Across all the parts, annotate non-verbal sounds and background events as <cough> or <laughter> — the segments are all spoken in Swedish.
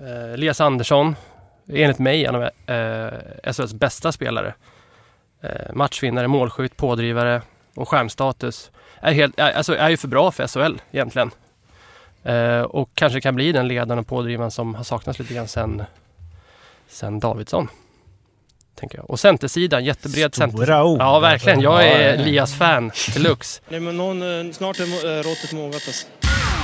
Eh, Elias Andersson, enligt mig en av eh, SHLs bästa spelare. Eh, matchvinnare, målskytt, pådrivare och stjärnstatus. Är, helt, är, alltså är ju för bra för SHL egentligen. Eh, och kanske kan bli den ledaren och pådrivaren som har saknats lite grann sen, sen Davidsson. Tänker jag. Och centersidan, jättebred Stora center. ord. Ja, verkligen. Jag är. Elias-fan <laughs> deluxe. Nej, men någon, eh, snart är eh, råttet mogat alltså.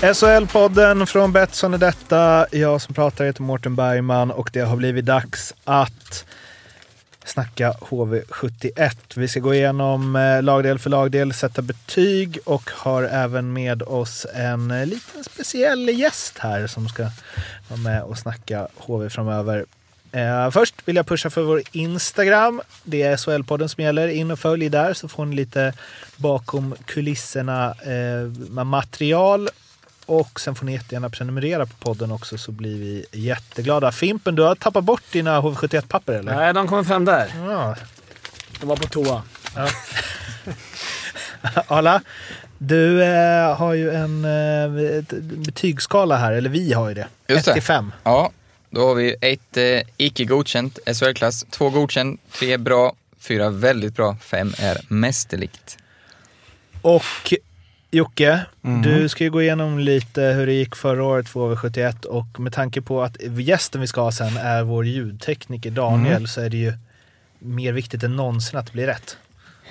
SHL-podden från Betsson är detta. Jag som pratar heter Mårten Bergman och det har blivit dags att snacka HV71. Vi ska gå igenom eh, lagdel för lagdel, sätta betyg och har även med oss en eh, liten speciell gäst här som ska vara med och snacka HV framöver. Eh, först vill jag pusha för vår Instagram. Det är SHL-podden som gäller. In och följ där så får ni lite bakom kulisserna eh, med material och sen får ni jättegärna prenumerera på podden också så blir vi jätteglada. Fimpen, du har tappat bort dina HV71-papper eller? Nej, de kommer fram där. Ja. De var på toa. <laughs> Arla, du eh, har ju en eh, betygsskala här, eller vi har ju det. Just 1 det. till 5. Ja, då har vi ett eh, icke godkänt SHL-klass, två godkänd, tre bra, fyra väldigt bra, fem är mästerligt. Och Jocke, du ska ju gå igenom lite hur det gick förra året för HV71 och med tanke på att gästen vi ska ha sen är vår ljudtekniker Daniel så är det ju mer viktigt än någonsin att det blir rätt.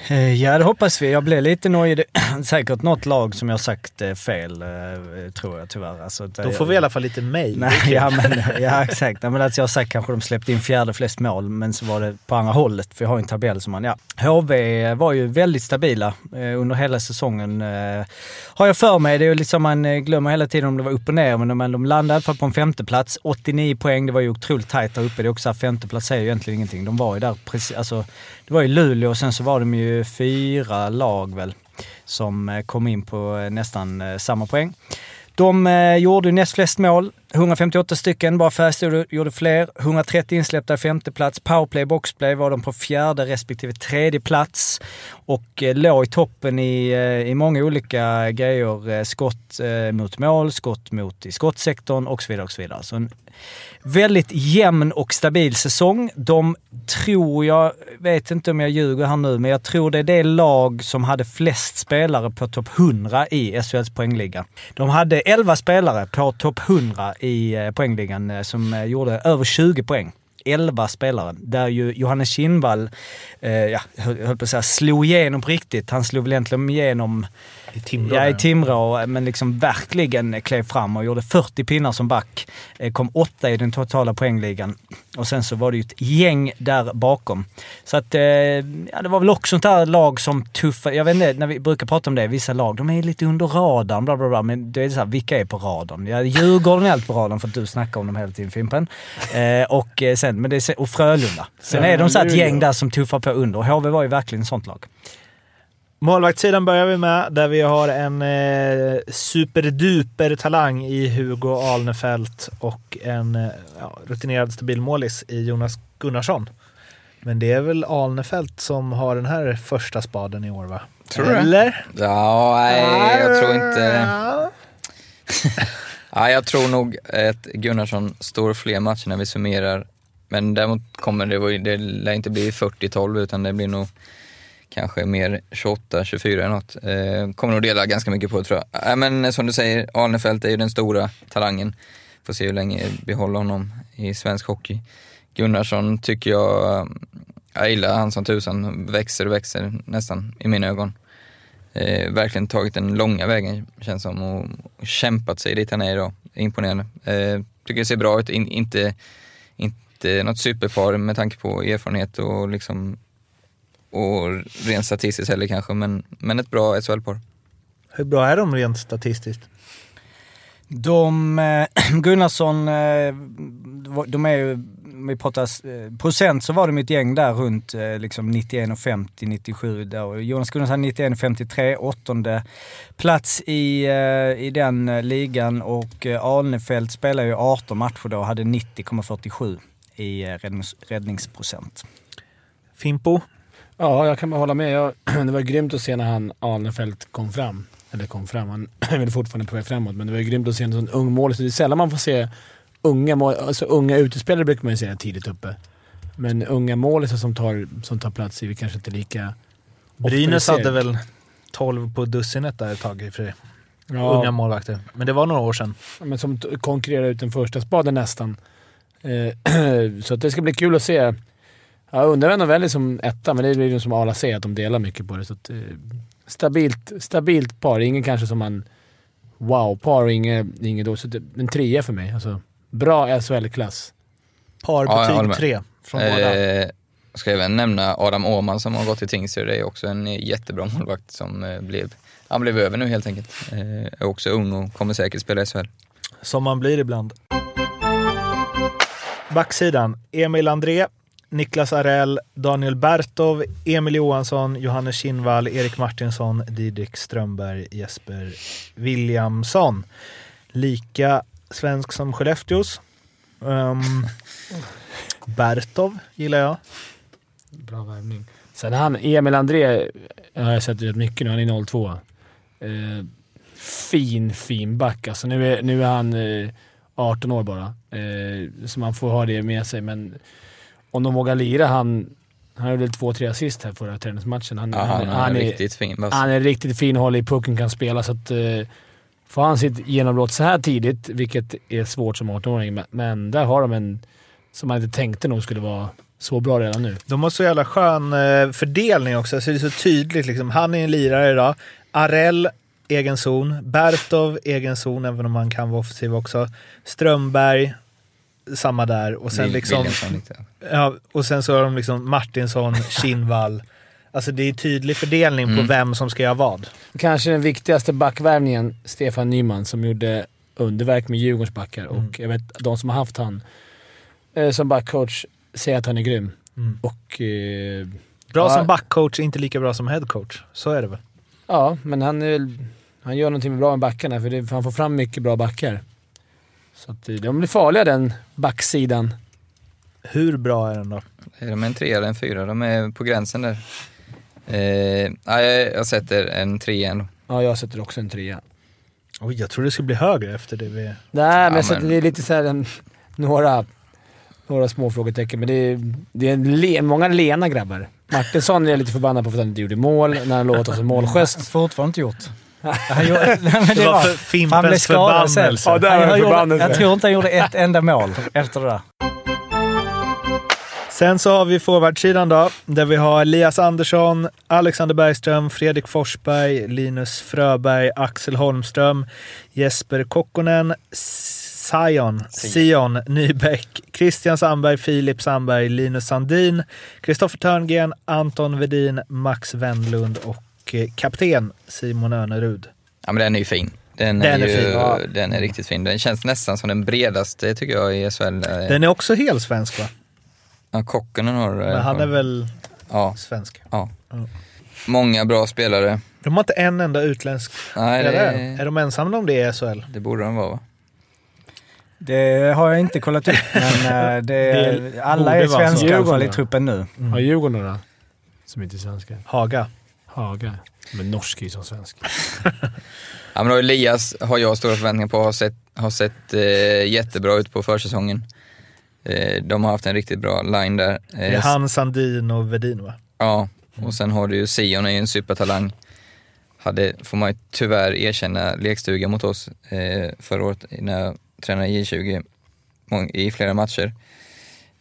Eh, Ja, det hoppas vi. Jag blev lite är <clears throat> Säkert något lag som jag sagt eh, fel, eh, tror jag tyvärr. Alltså, Då får vi i alla fall lite mejl. Ja, men, <laughs> ja exakt. Men att jag har sagt kanske de släppte in fjärde flest mål, men så var det på andra hållet. Jag har en tabell som man, ja. HV var ju väldigt stabila under hela säsongen. Har jag för mig. Det är liksom man glömmer hela tiden om det var upp och ner, men de, de landade i alla fall på en femteplats. 89 poäng, det var ju otroligt tajt där uppe. Det är också femteplats säger ju egentligen ingenting. De var ju där precis, alltså, det var ju Luleå och sen så var de ju fyra lag väl som eh, kom in på eh, nästan eh, samma poäng. De gjorde näst flest mål, 158 stycken. Bara Färjestad gjorde fler. 130 insläppta i femte plats. Powerplay, boxplay var de på fjärde respektive tredje plats. Och låg i toppen i, i många olika grejer. Skott mot mål, skott mot i skottsektorn och så vidare. Och så vidare. Så en väldigt jämn och stabil säsong. De tror jag, vet inte om jag ljuger här nu, men jag tror det är det lag som hade flest spelare på topp 100 i SHLs poängliga. De hade 11 spelare på topp 100 i eh, poängligan eh, som eh, gjorde över 20 poäng. 11 spelare. Där ju Johannes Kinnvall, eh, ja, höll, höll på att säga, slog igenom på riktigt. Han slog väl egentligen igenom i Timrå. Ja, i. Timrå, men liksom verkligen klev fram och gjorde 40 pinnar som back. Eh, Kom åtta i den totala poängligan. Och sen så var det ju ett gäng där bakom. Så att, eh, ja, det var väl också ett där lag som tuffade. Jag vet inte, när vi brukar prata om det, vissa lag, de är lite under radarn, bla bla bla. Men det är så här, vilka är på radarn? Ja, Djurgården är allt på radarn för att du snackar om dem hela tiden Fimpen. Eh, och, sen, men det är, och Frölunda. Sen är de så här ett gäng där som tuffar på under. Och HV var ju verkligen ett sånt lag. Målvaktssidan börjar vi med, där vi har en eh, superduper talang i Hugo Alnefelt och en eh, rutinerad stabil målis i Jonas Gunnarsson. Men det är väl Alnefelt som har den här första spaden i år va? Tror du det? Eller? Ja, nej, jag tror inte... Ja. <laughs> Ja, jag tror nog att Gunnarsson står fler matcher när vi summerar. Men däremot kommer det, det lär inte bli 40-12 utan det blir nog kanske mer 28-24 eller något. Eh, kommer nog dela ganska mycket på det tror jag. Äh, men som du säger, Arnefelt är ju den stora talangen. Får se hur länge vi håller honom i svensk hockey. Gunnarsson tycker jag, eh, jag gillar han som tusan, växer och växer nästan i mina ögon. Eh, verkligen tagit den långa vägen känns som och, och kämpat sig dit han är idag. Imponerande. Eh, tycker det ser bra ut, In, inte, inte något superpar med tanke på erfarenhet och liksom och rent statistiskt heller kanske, men, men ett bra SHL-par. Hur bra är de rent statistiskt? De, eh, <clears throat> Gunnarsson, eh, de är ju, om vi pratar eh, procent så var de ett gäng där runt eh, liksom 91,50, 97 där. Jonas Gunnarsson 91,53, åttonde plats i, eh, i den eh, ligan och eh, Arnefelt spelade ju 18 matcher då och hade 90,47 i eh, räddnings, räddningsprocent. Fimpo? Ja, jag kan bara hålla med. Jag, <clears throat> det var grymt att se när han Arnefelt kom fram. Eller kom fram, han <clears throat> är väl fortfarande på väg framåt, men det var grymt att se en sån ung målis. Det är sällan man får se unga, mål, alltså unga utespelare brukar man ju se tidigt uppe. Men unga målisar som tar, som tar plats är vi kanske inte lika... Brynäs hade väl 12 på dussinet där ett tag i och för sig. Ja. Unga målvakter. Men det var några år sedan. Men som konkurrerar ut den första spaden nästan. Eh, <clears throat> så det ska bli kul att se. Jag undrar vem de väljer som etta, men det blir ju som Arla säger, att de delar mycket på det. Så att, eh, stabilt, stabilt par. Ingen kanske som man wow-par och inget, inget då. Så det, en trea för mig. Alltså, bra SHL-klass. Ja, Parbetyg med. 3 från båda. Eh, ska även nämna Adam Åhman som har gått till Tingsryd. Det är också en jättebra <laughs> målvakt som eh, blev, han blev över nu helt enkelt. Eh, är också ung och kommer säkert spela i SHL. Som man blir ibland. Backsidan. Emil André, Niklas Arell, Daniel Bertov, Emil Johansson, Johannes Kinnvall, Erik Martinsson, Didrik Strömberg, Jesper Williamson. Lika svensk som Skellefteås. Um, <laughs> Bertov gillar jag. Bra värvning. Sen han, Emil André, har jag sett rätt mycket nu. Han är 02. Eh, fin, fin back. Alltså nu är, nu är han eh, 18 år bara. Eh, så man får ha det med sig. Men om de vågar lira, han, han gjorde två, tre assist här förra träningsmatchen. Han, Ja, han, han är riktigt fin. Bass. han är riktigt fin håller i pucken, kan spela. Så att, eh, får han sitt genombrott så här tidigt, vilket är svårt som 18-åring, men, men där har de en som man inte tänkte nog skulle vara så bra redan nu. De har så jävla skön eh, fördelning också, så det är så tydligt. Liksom. Han är en lirare idag. Arell, egen zon. Bertov, egen zon, även om han kan vara offensiv också. Strömberg, samma där. Och sen, Will- liksom, ja, och sen så har de liksom Martinsson, <laughs> Kinnvall. Alltså det är tydlig fördelning på Mm. vem som ska göra vad. Kanske den viktigaste backvärvningen, Stefan Nyman, som gjorde underverk med Djurgårdens backar. Mm. Och jag vet de som har haft han eh, som backcoach säger att han är grym. Mm. Och... Eh, Bra ja, som backcoach, inte lika bra som headcoach. Så är det väl. Ja, men han, är, han gör någonting bra med backarna, för, det, för han får fram mycket bra backar. Så att, de blir farliga den backsidan. Hur bra är den då? Är de en trea eller en fyra? De är på gränsen där. Eh, ja, jag, jag sätter en trea ändå. Ja, jag sätter också en trea. Oj, jag tror det skulle bli högre efter det vi... Nej, men jag men- det är lite så här, en, några, några små frågetecken, men det är, det är en le, många lena grabbar. Martinsson är jag lite förbannad på för att han inte gjorde mål när han lovat oss en målgest. <laughs> Fortfarande inte gjort. Han gjorde, nej, men Det var för han blev skadad sen. förbannelse. Ja, där Han var gjorde-. Jag tror inte han gjorde ett enda mål efter det där. Sen så har vi forwardsidan då, där vi har Elias Andersson, Alexander Bergström, Fredrik Forsberg, Linus Fröberg, Axel Holmström, Jesper Kokkonen, Sion, Sion Nybeck, Christian Sandberg, Filip Sandberg, Linus Sandin, Kristoffer Törngren, Anton Vedin, Max Wendlund och eh, kapten Simon Önerud. Ja, men den är ju fin. Den, Den är, är ju, fin, ja. den är riktigt fin. Den känns nästan som den bredaste tycker jag i SHL. Eh, Den är också helt svensk va? Ja, Kokkonen har... eh, Men han är väl Ja, svensk. ja. Ja. Många bra spelare. De har inte en enda utländsk. Nej, Är, det, är de ensamma om det i SHL? det borde de vara va? Det har jag inte kollat upp, men <laughs> det, alla är vara så. svenska i truppen nu. Har Djurgården några som inte är svenska? Haga. Haga. Men norsk är ju som svensk. <laughs> Ja, men Elias har jag stora förväntningar på. Har sett, har sett eh, jättebra ut på försäsongen. Eh, de har haft en riktigt bra line där. Det är Eh, han, Sandin och Vedin va? Ja, och sen har du ju Sion är ju en supertalang. Hade, får man ju tyvärr erkänna, lekstuga mot oss eh, förra året när jag tränade i J20 mång- i flera matcher.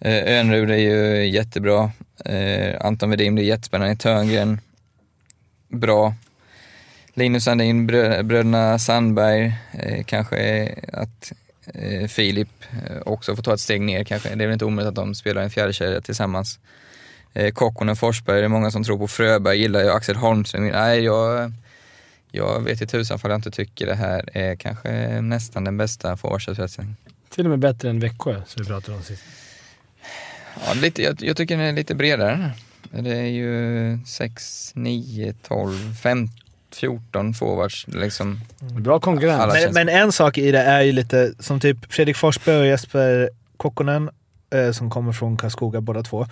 Eh, Önrud är ju jättebra. Eh, Anton Wedin blir jättespännande. Törngren, bra. Linus Sandin, brö, bröderna Sandberg, eh, kanske att eh, Filip eh, också får ta ett steg ner kanske. Det är väl inte omöjligt att de spelar en fjärdekedja tillsammans. Eh, Kokkonen, Forsberg, det är många som tror på Fröberg, gillar jag Axel Holmström. Nej, jag, jag vet i tusan fall jag inte tycker det här är kanske nästan den bästa forwardsuppsättningen. Till och med bättre än Växjö som vi pratade om sist. Ja, lite, jag, jag tycker den är lite bredare. Det är ju 6, 9, 12, 15, 14 forwards liksom. Bra konkurrens. Men, men en sak i det är ju lite som typ Fredrik Forsberg och Jesper Kokkonen eh, som kommer från Karlskoga båda två.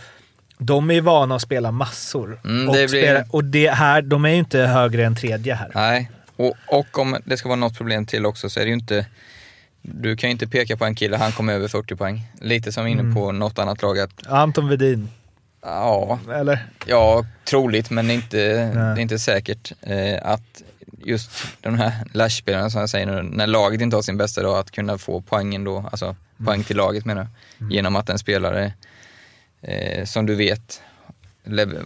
De är ju vana att spela massor. Mm, och, det blir- spela, och det här, de är ju inte högre än tredje här. Nej, och, och om det ska vara något problem till också så är det ju inte du kan ju inte peka på en kille, han kom över 40 poäng. Lite som inne Mm. på något annat lag att, Anton Vedin, ja, eller? ja troligt men inte, det är inte säkert eh, att just de här Lash-spelarna som jag säger nu, när laget inte har sin bästa dag, att kunna få poängen då, alltså poäng till laget menar jag, genom att en spelare eh, som du vet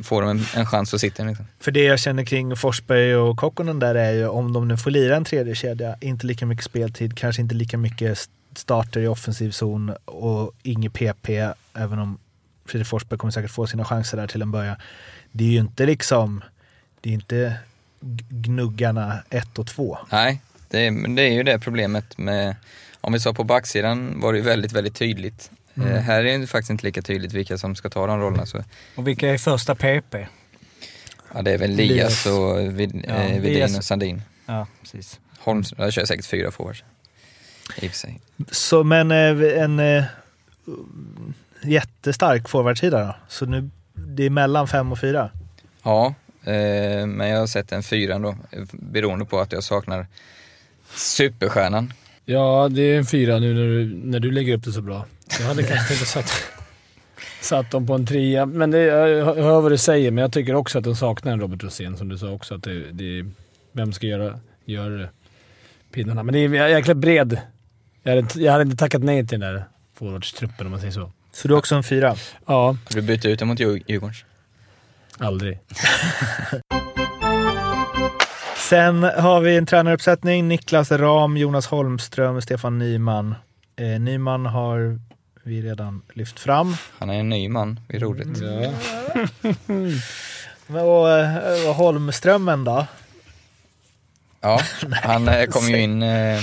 får en, en chans att sitta liksom. För det jag känner kring Forsberg och Kokkonen där är ju om de nu får lira en tredje kedja, inte lika mycket speltid, kanske inte lika mycket st- starter i offensiv zon och inget PP, även om Fredrik Forsberg kommer säkert få sina chanser där till en början. Det är ju inte liksom, det är inte gnuggarna 1 och 2. Nej, det är, men det är ju det problemet med, om vi sa på backsidan var det ju väldigt, väldigt tydligt. Mm. Eh, här är det faktiskt inte lika tydligt vilka som ska ta de rollerna. Så, Och vilka är första PP? ja, det är väl. Lias och Vid, Ja, eh, Elias. och Sandin. Ja, precis. Holms, jag kör säkert fyra forwards. I och för sig. Så, men eh, en eh, jättestark forwardsida då? Så nu, det är mellan 5 och 4? Ja, eh, men jag har sett en fyra ändå, beroende på att jag saknar superstjärnan. Ja, det är en fyra nu när du, när du lägger upp det så bra. Jag hade kanske inte satt, <laughs> satt dem på en trea, men det, jag hör vad du säger. Men jag tycker också att de saknar en Robert Rosén, som du sa också. Att det, det, vem ska göra, göra pinnarna? Men det är jäkla bred. Jag hade, inte- jag hade inte tackat nej till den där forwardstruppen om man säger så. Så du är också en 4? Ja, Har du bytt ut den mot Djur- Djurgårdens? aldrig. <laughs> Sen har vi en tränaruppsättning. Niklas Ram, Jonas Holmström, Stefan Nyman. Eh, Nyman har vi redan lyft fram. Han är en ny man, det är roligt. Ja. <laughs> Men, Och, och Holmströmen då? Ja, <laughs> han eh, kom ju in eh,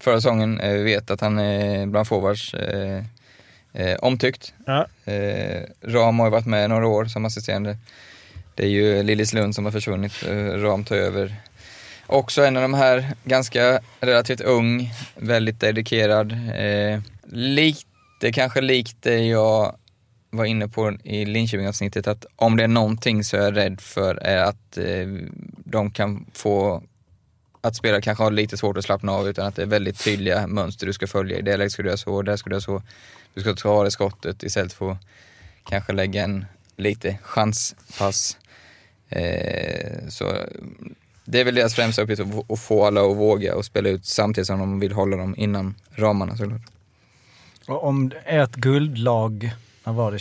förra säsongen. Eh, Vi vet att han är bland forwards eh, eh, omtyckt. Ja. Eh, Ram har ju varit med några år som assisterande. Det är ju Lillis Lund som har försvunnit. Eh, Ram tar över. Också en av de här, ganska relativt ung, väldigt dedikerad. Eh, lite kanske likt det jag var inne på i Linköping-avsnittet, att om det är någonting så är jag rädd för är att eh, de kan få att spelare kanske har lite svårt att slappna av utan att det är väldigt tydliga mönster du ska följa. I det läget ska du göra så, där ska du göra så. Du ska ta det skottet istället för att kanske lägga en lite chanspass. Eh, så det är väl deras främsta uppgift att, att få alla att våga och spela ut samtidigt som de vill hålla dem inom ramarna såklart. Och om ert guldlag, när var det?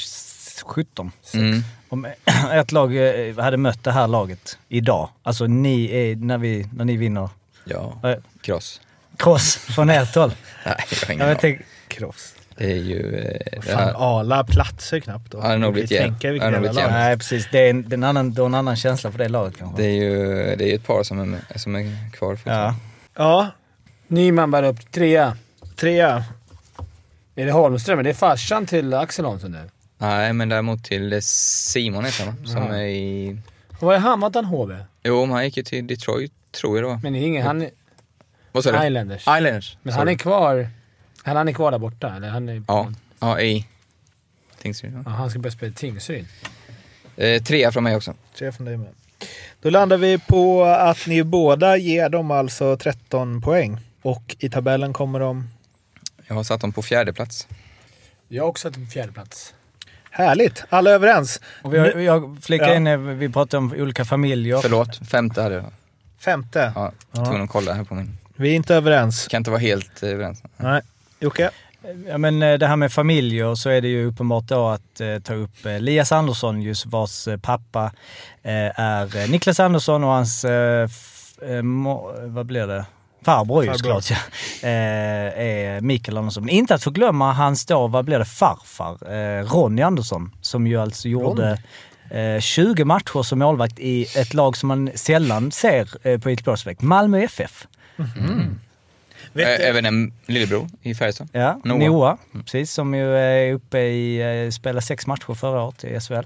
17? Mm. Om <clears throat> ert lag eh, hade mött det här laget idag, alltså ni är, när, vi, när ni vinner Ja, eh, cross. cross från ert håll. <laughs> Nej, jag har ingen Jag tänk, Kross. Det är ju... Eh, Fan, här, Ala platsar knappt då. Ja, det har nog Vi blivit jämnt. nej precis, det är en, det är en annan, det är en annan känsla för det laget kanske. det är ju det är ju ett par som är, med, som är kvar. För ja. Ja, Nyman bär upp trea. trea. Är det Holmström? Är det farsan till Axel Holmström nu? Nej, men däremot till Simon heter han? Som Ja. är i... Vad är han? Var inte han HV? Jo, men han gick ju till Detroit, tror jag det var. Men det är ingen... Han Vad sa du? Islanders. Islanders. Men han är kvar... Han, han är kvar där borta, eller? Han, är, Ja, ja i Tingsryd. Ja, han ska börja spela i Tingsryd. Eh, trea från mig också. Tre från dig med. Då landar vi på att ni båda ger dem alltså 13 poäng. Och i tabellen kommer de... Jag har satt dem på fjärde plats. Jag har också en fjärde plats. Härligt! Alla överens. Och vi har, jag flikar Ja. in, vi pratade om olika familjer. Förlåt, femte hade jag. Femte. Ja, tvungen att kolla här på min. Vi är inte överens. Kan inte vara helt eh, överens. Nej. Jocke? Ja, men eh, det här med familjer så är det ju uppenbart då att eh, ta upp eh, Elias Andersson, just vars eh, pappa eh, är Niklas Andersson och hans, eh, eh, vad blir det? Farbror ju Farbror. såklart ja. Eh, är Mikael Andersson. Men inte att förglömma hans då, vad blir det, farfar? Eh, Ronny Andersson. Som ju alltså gjorde... Eh, 20 matcher som målvakt i ett lag som man sällan ser eh, på Elite Prospect. Malmö FF. Vet du- Ä- Även en lillebror i Färjestad. Ja, Noah. Noah. precis, som ju är uppe i, eh, spelade sex matcher förra året i SHL.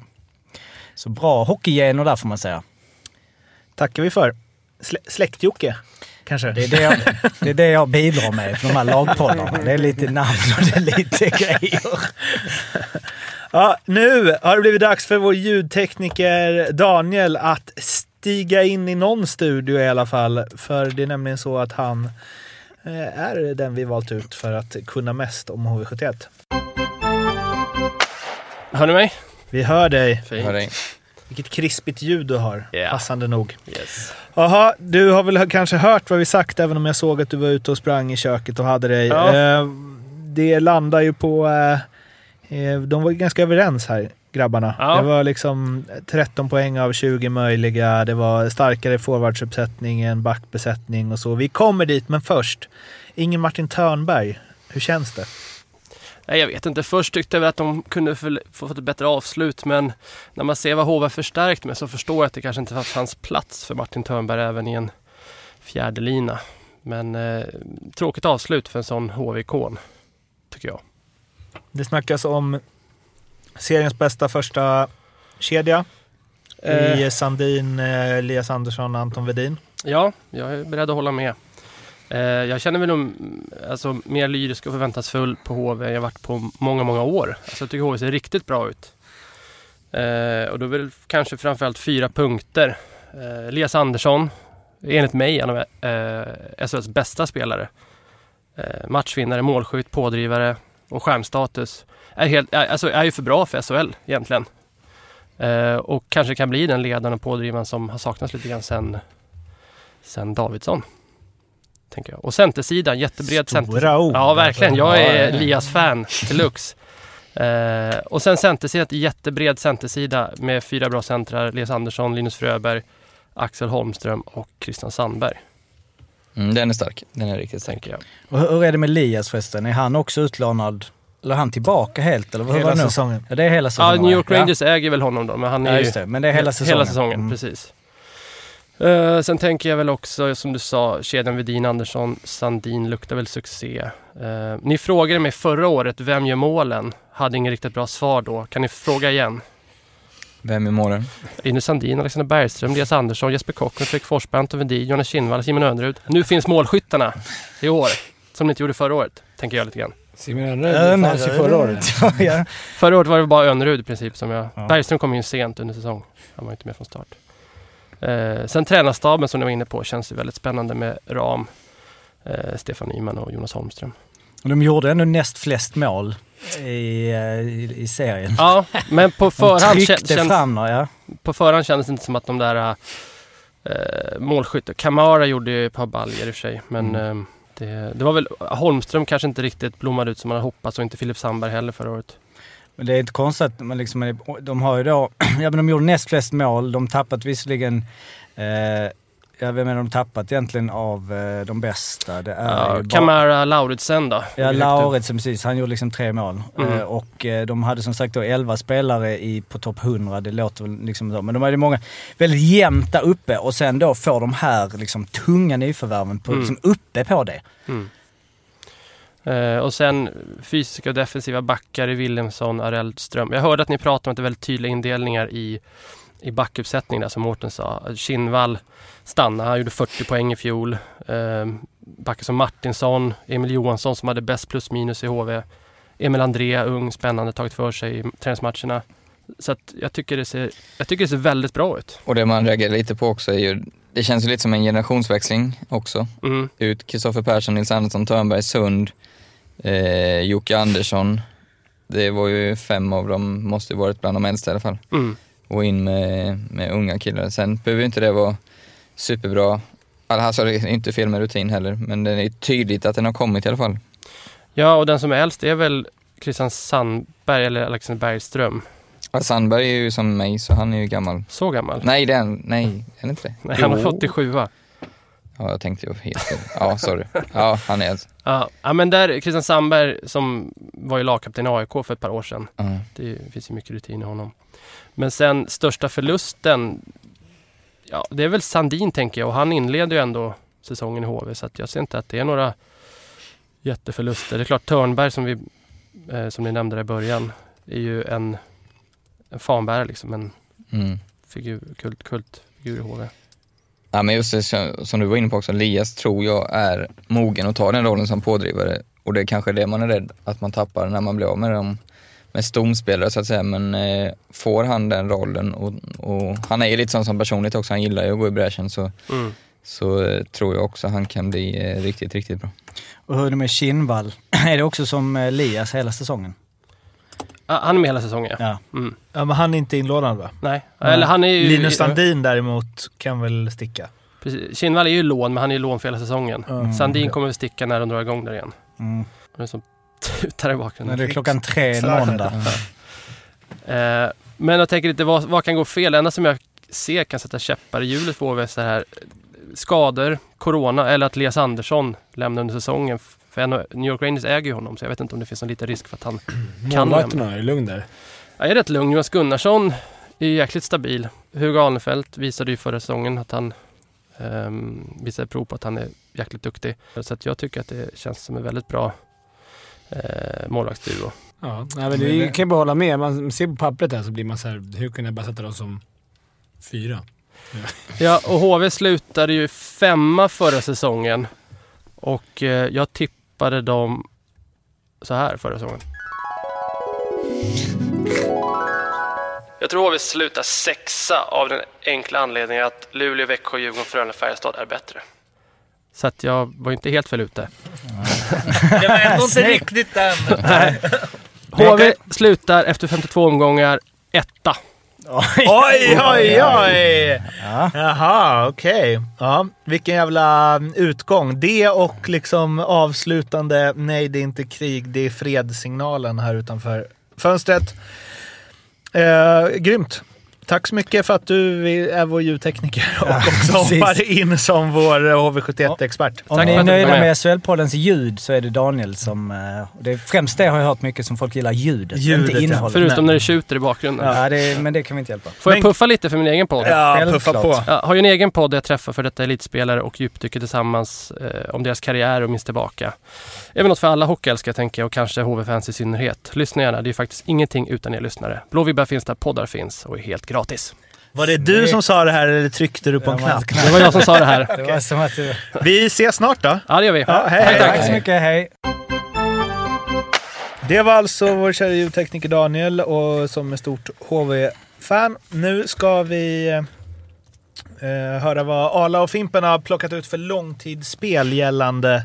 Så bra hockeygener där får man säga. tackar vi för. Slä, Släkt-Jocke, kanske? Det är det, jag, det är det jag bidrar med för de här lagpoddarna. Det är lite namn och det är lite grejer. Ja, nu har det blivit dags för vår ljudtekniker Daniel att stiga in i någon studio i alla fall. För det är nämligen så att han eh, är den vi valt ut för att kunna mest om HV71. Hör ni mig? Vi hör dig. Fint. Hör dig. Vilket krispigt ljud du har. Ja. Passande nog. Yes. Jaha, du har väl kanske hört vad vi sagt även om jag såg att du var ute och sprang i köket och hade dig. Ja. Eh, det landar ju på... Eh, eh, de var ganska överens här, grabbarna. Ja. Det var liksom 13 poäng av 20 möjliga. Det var starkare forwardsuppsättning än backbesättning och så. Vi kommer dit, men först. Ingen Martin Törnberg. Hur känns det? Nej, jag vet inte. Först tyckte jag väl att de kunde få få fått ett bättre avslut men när man ser vad HV förstärkt med så förstår jag att det kanske inte fanns plats för Martin Törnberg även i en fjärde lina. Men eh, tråkigt avslut för en sån HV-ikon, tycker jag. Det snackas om seriens bästa första kedja Eh, i Sandin, eh, Elias Andersson och Anton Vedin. ja, jag är beredd att hålla med. Eh, jag känner mig nog alltså, mer lyrisk och förväntansfull på HV än jag varit på många, många år. Alltså, jag tycker HV ser riktigt bra ut. Eh, och då är det kanske framförallt fyra punkter. Eh, Elias Andersson, enligt mig en av eh, SHLs bästa spelare. Eh, matchvinnare, målskytt, pådrivare och skärmstatus. Är, helt, är, alltså, är ju för bra för SHL egentligen. Eh, och kanske kan bli den ledaren och pådrivaren som har saknats lite grann sen, sen Davidsson. Tänker jag. Och centersidan, jättebred center. Stora ord. Ja, verkligen. Jag är Ja, ja. Elias-fan deluxe. Eh, och sen centersidan, jättebred centersida med fyra bra centrar. Elias Andersson, Linus Fröberg, Axel Holmström och Christian Sandberg, Mm, den är stark. Den är riktigt stark. jag. Och hur är det med Elias förresten? Är han också utlånad? Eller han tillbaka helt? Eller Hela var det nu? säsongen. Ja, det är hela Ja, säsongen. New York ja. Rangers äger väl honom då, men han är Ja, ju just det. Men det är hela säsongen. Hela säsongen, Mm. precis. Eh, sen tänker jag väl också, som du sa, kedjan Vedin, Andersson, Sandin luktar väl succé. Eh, ni frågade mig förra året, vem gör målen? Hade ingen riktigt bra svar då. Kan ni fråga igen? Vem är målen? Linus Sandin, Alexander Bergström, Elias Andersson, Jesper Kocken, Fredrik Forsberg, Anton Wedin, Jonas Kinnvall, Simon Önnerud. Nu finns målskyttarna i år, som ni inte gjorde förra året, tänker jag lite grann. Simon Önnerud fanns ju förra året. <laughs> Förra året var det bara Önnerud i princip som jag... Ja. Bergström kom in sent under säsong. Han var inte med från start. Eh, sen tränarstaben som ni var inne på känns ju väldigt spännande med Ram, eh, Stefan Nyman och Jonas Holmström. De gjorde ändå näst flest mål i, eh, i, i serien. Ja, men på <laughs> förhand, känns, fram ja. på förhand kändes det inte som att de där eh, målskytte... Kamara gjorde ju ett par baljor i och för sig, men Mm. eh, det, det var väl... Holmström kanske inte riktigt blommade ut som man hade hoppats och inte Filip Sandberg heller förra året. Men det är inte konstigt att man liksom, de har ju då, <clears throat> ja men de gjorde näst flest mål, de tappat visserligen, eh, ja vem är de tappat egentligen av eh, de bästa? Det är Ja, Kamara Lauritsen då? Ja, Lauritsen precis. Han gjorde liksom tre mål. Mm. Eh, och eh, de hade som sagt då 11 spelare i, på topp 100. Det låter väl liksom så. Men de hade många väldigt jämnt där uppe och sen då får de här liksom tunga nyförvärven på, Mm. liksom uppe på det. Mm. Eh, och sen fysiska och defensiva backar i Williamson, Arell, Ström. Jag hörde att ni pratade om att det är väldigt tydliga indelningar i, i backuppsättningen där som Mårten sa. Kinnvall stannar, han gjorde 40 poäng i fjol. Eh, backar som Martinsson, Emil Johansson som hade bäst plus minus i HV. Emil André, ung, spännande, tagit för sig i träningsmatcherna. Så att jag, tycker det ser, jag tycker det ser väldigt bra ut. Och det man reagerar lite på också är ju, det känns ju lite som en generationsväxling också. Mm. Ut Kristoffer Persson, Nils Andersson, Törnberg, Sund, eh, Jocke Andersson. Det var ju fem av dem, måste ju varit bland de äldsta i alla fall. Mm. Och in med, med unga killar. Sen behöver ju inte det vara superbra. Alltså det är inte fel med rutin heller, men det är tydligt att den har kommit i alla fall. Ja, och den som är äldst är väl Christian Sandberg eller Alexander Bergström. Ja, Sandberg är ju som mig, så han är ju gammal. Så gammal? Nej, är han, nej, är han inte det? Nej, han var 87 va? Ja, jag tänkte ju helt fel. Ja, sorry. Ja, han är... Ja, ja men där, Christian Sandberg som var ju lagkapten i AIK för ett par år sedan. Ja. Det finns ju mycket rutin i honom. Men sen största förlusten, ja det är väl Sandin tänker jag och han inleder ju ändå säsongen i HV så att jag ser inte att det är några jätteförluster. Det är klart Törnberg som vi eh, som ni nämnde där i början är ju en, en fanbärare liksom, en Mm. figur, kult, kultfigur i HV. Ja, men just det som du var inne på också, Elias tror jag är mogen att ta den rollen som pådrivare. Och det är kanske det man är rädd att man tappar när man blir av med dem med stomspelare så att säga. Men eh, får han den rollen och, och han är ju lite sån som personligt också, han gillar ju att gå i bräschen så, Mm. så eh, tror jag också han kan bli eh, riktigt, riktigt bra. Och hur är det med Kinnvall? <clears throat> är det också som eh, Lias hela säsongen? Han är med hela säsongen. Ja. Mm. Ja, men han är inte inlånad va? Nej, eller han är ju... Linus Sandin däremot kan väl sticka. Precis. Kinnvall är ju lån, men han är ju lån för hela säsongen. Mm. Sandin kommer väl sticka när de drar igång där igen. Mm. Det är som tutar i bakgrunden. Det är klockan tre en måndag. Eh, men jag tänker lite, vad, vad kan gå fel? Det enda som jag ser kan sätta käppar i hjulet för HV är så här skador, corona eller att Elias Andersson lämnar under säsongen. För en- New York Rangers äger ju honom så jag vet inte om det finns någon liten risk för att han <clears throat> kan Målvakterna, är det lugn där? Jag är rätt lugn. Jonas Gunnarsson är ju jäkligt stabil. Hugo Alnefelt visade ju förra säsongen att han um, visade prov på att han är jäkligt duktig. Så jag tycker att det känns som en väldigt bra uh, målvaktsduo. Ja, nej, men det kan jag bara hålla med. Man ser på pappret här så blir man så här, hur kan jag bara sätta dem som fyra? Ja, och HV slutade ju femma förra säsongen. Och eh, jag tippade dem så här förra säsongen. Jag tror HV slutar sexa av den enkla anledningen att Luleå, Växjö, Djurgården, Frölunda, Färjestad är bättre. Så att jag var inte helt fel ute. Det var ändå inte <laughs> riktigt den. <laughs> HV slutar efter 52 omgångar etta. Oj, oj, oj! Ja. Jaha, okej. Ja, vilken jävla utgång. Det och liksom avslutande nej det är inte krig, det är fredssignalen här utanför fönstret. Eh, grymt. Tack så mycket för att du är vår ljudtekniker och <laughs> också precis. hoppar in som vår HV71-expert. Om Tack ni för är att du var nöjda med. SHL-poddens ljud så är det Daniel som... eh, Det är främst det har jag hört mycket som folk gillar, ljudet, Ljudet, inte ja. innehållet. Förutom när det tjuter i bakgrunden. Ja, det, men det kan vi inte hjälpa. Får jag puffa lite för min egen podd? Ja, Självklart. puffa på. Jag har ju en egen podd där jag träffar för detta elitspelare och djupdyker tillsammans eh, om deras karriär och minns tillbaka. Väl något för alla hockeyälskare tänker jag och kanske HV-fans i synnerhet. Lyssna gärna, det är faktiskt ingenting utan er lyssnare. Blå vibbar finns där poddar finns och är helt gratis. Var det du som sa det här eller tryckte du på en knapp? Det var jag som sa det här. <laughs> Det var som att... det- Vi ses snart då. Ja, det gör vi. Ja, hej, tack, tack. Tack så mycket, hej! Det var alltså vår kära ljudtekniker Daniel och som är stort HV-fan. Nu ska vi eh, höra vad Arla och Fimpen har plockat ut för långtidsspel gällande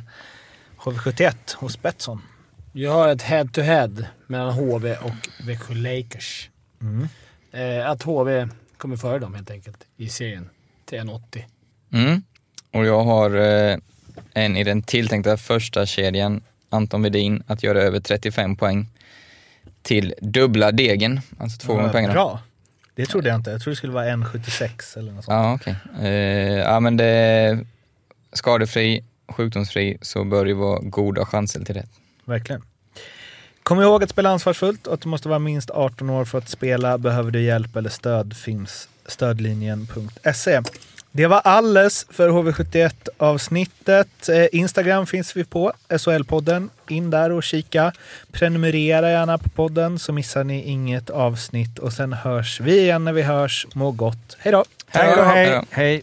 HV71 hos Betsson. Jag har ett head-to-head mellan HV och Växjö Lakers. Mm. Eh, att HV kommer före dem helt enkelt i serien till 1,80. Mm. Och jag har eh, en i den tilltänkta första kedjan, Anton Vedin, att göra över 35 poäng till dubbla degen, alltså två gånger pengarna. Bra. Det trodde jag inte. Jag trodde det skulle vara 1,76 eller något sånt. Ja, okej. Eh, ja, men det är skadefri, sjukdomsfri, så bör det vara goda chanser till det. Verkligen. Kom ihåg att spela ansvarsfullt och att du måste vara minst 18 år för att spela. Behöver du hjälp eller stöd finns stödlinjen.se. Det var alles för HV71 avsnittet. Eh, Instagram finns vi på, SHL-podden. In där och kika. Prenumerera gärna på podden så missar ni inget avsnitt. Och sen hörs vi igen när vi hörs. Må gott. Hej då! Hej då. hej! hej.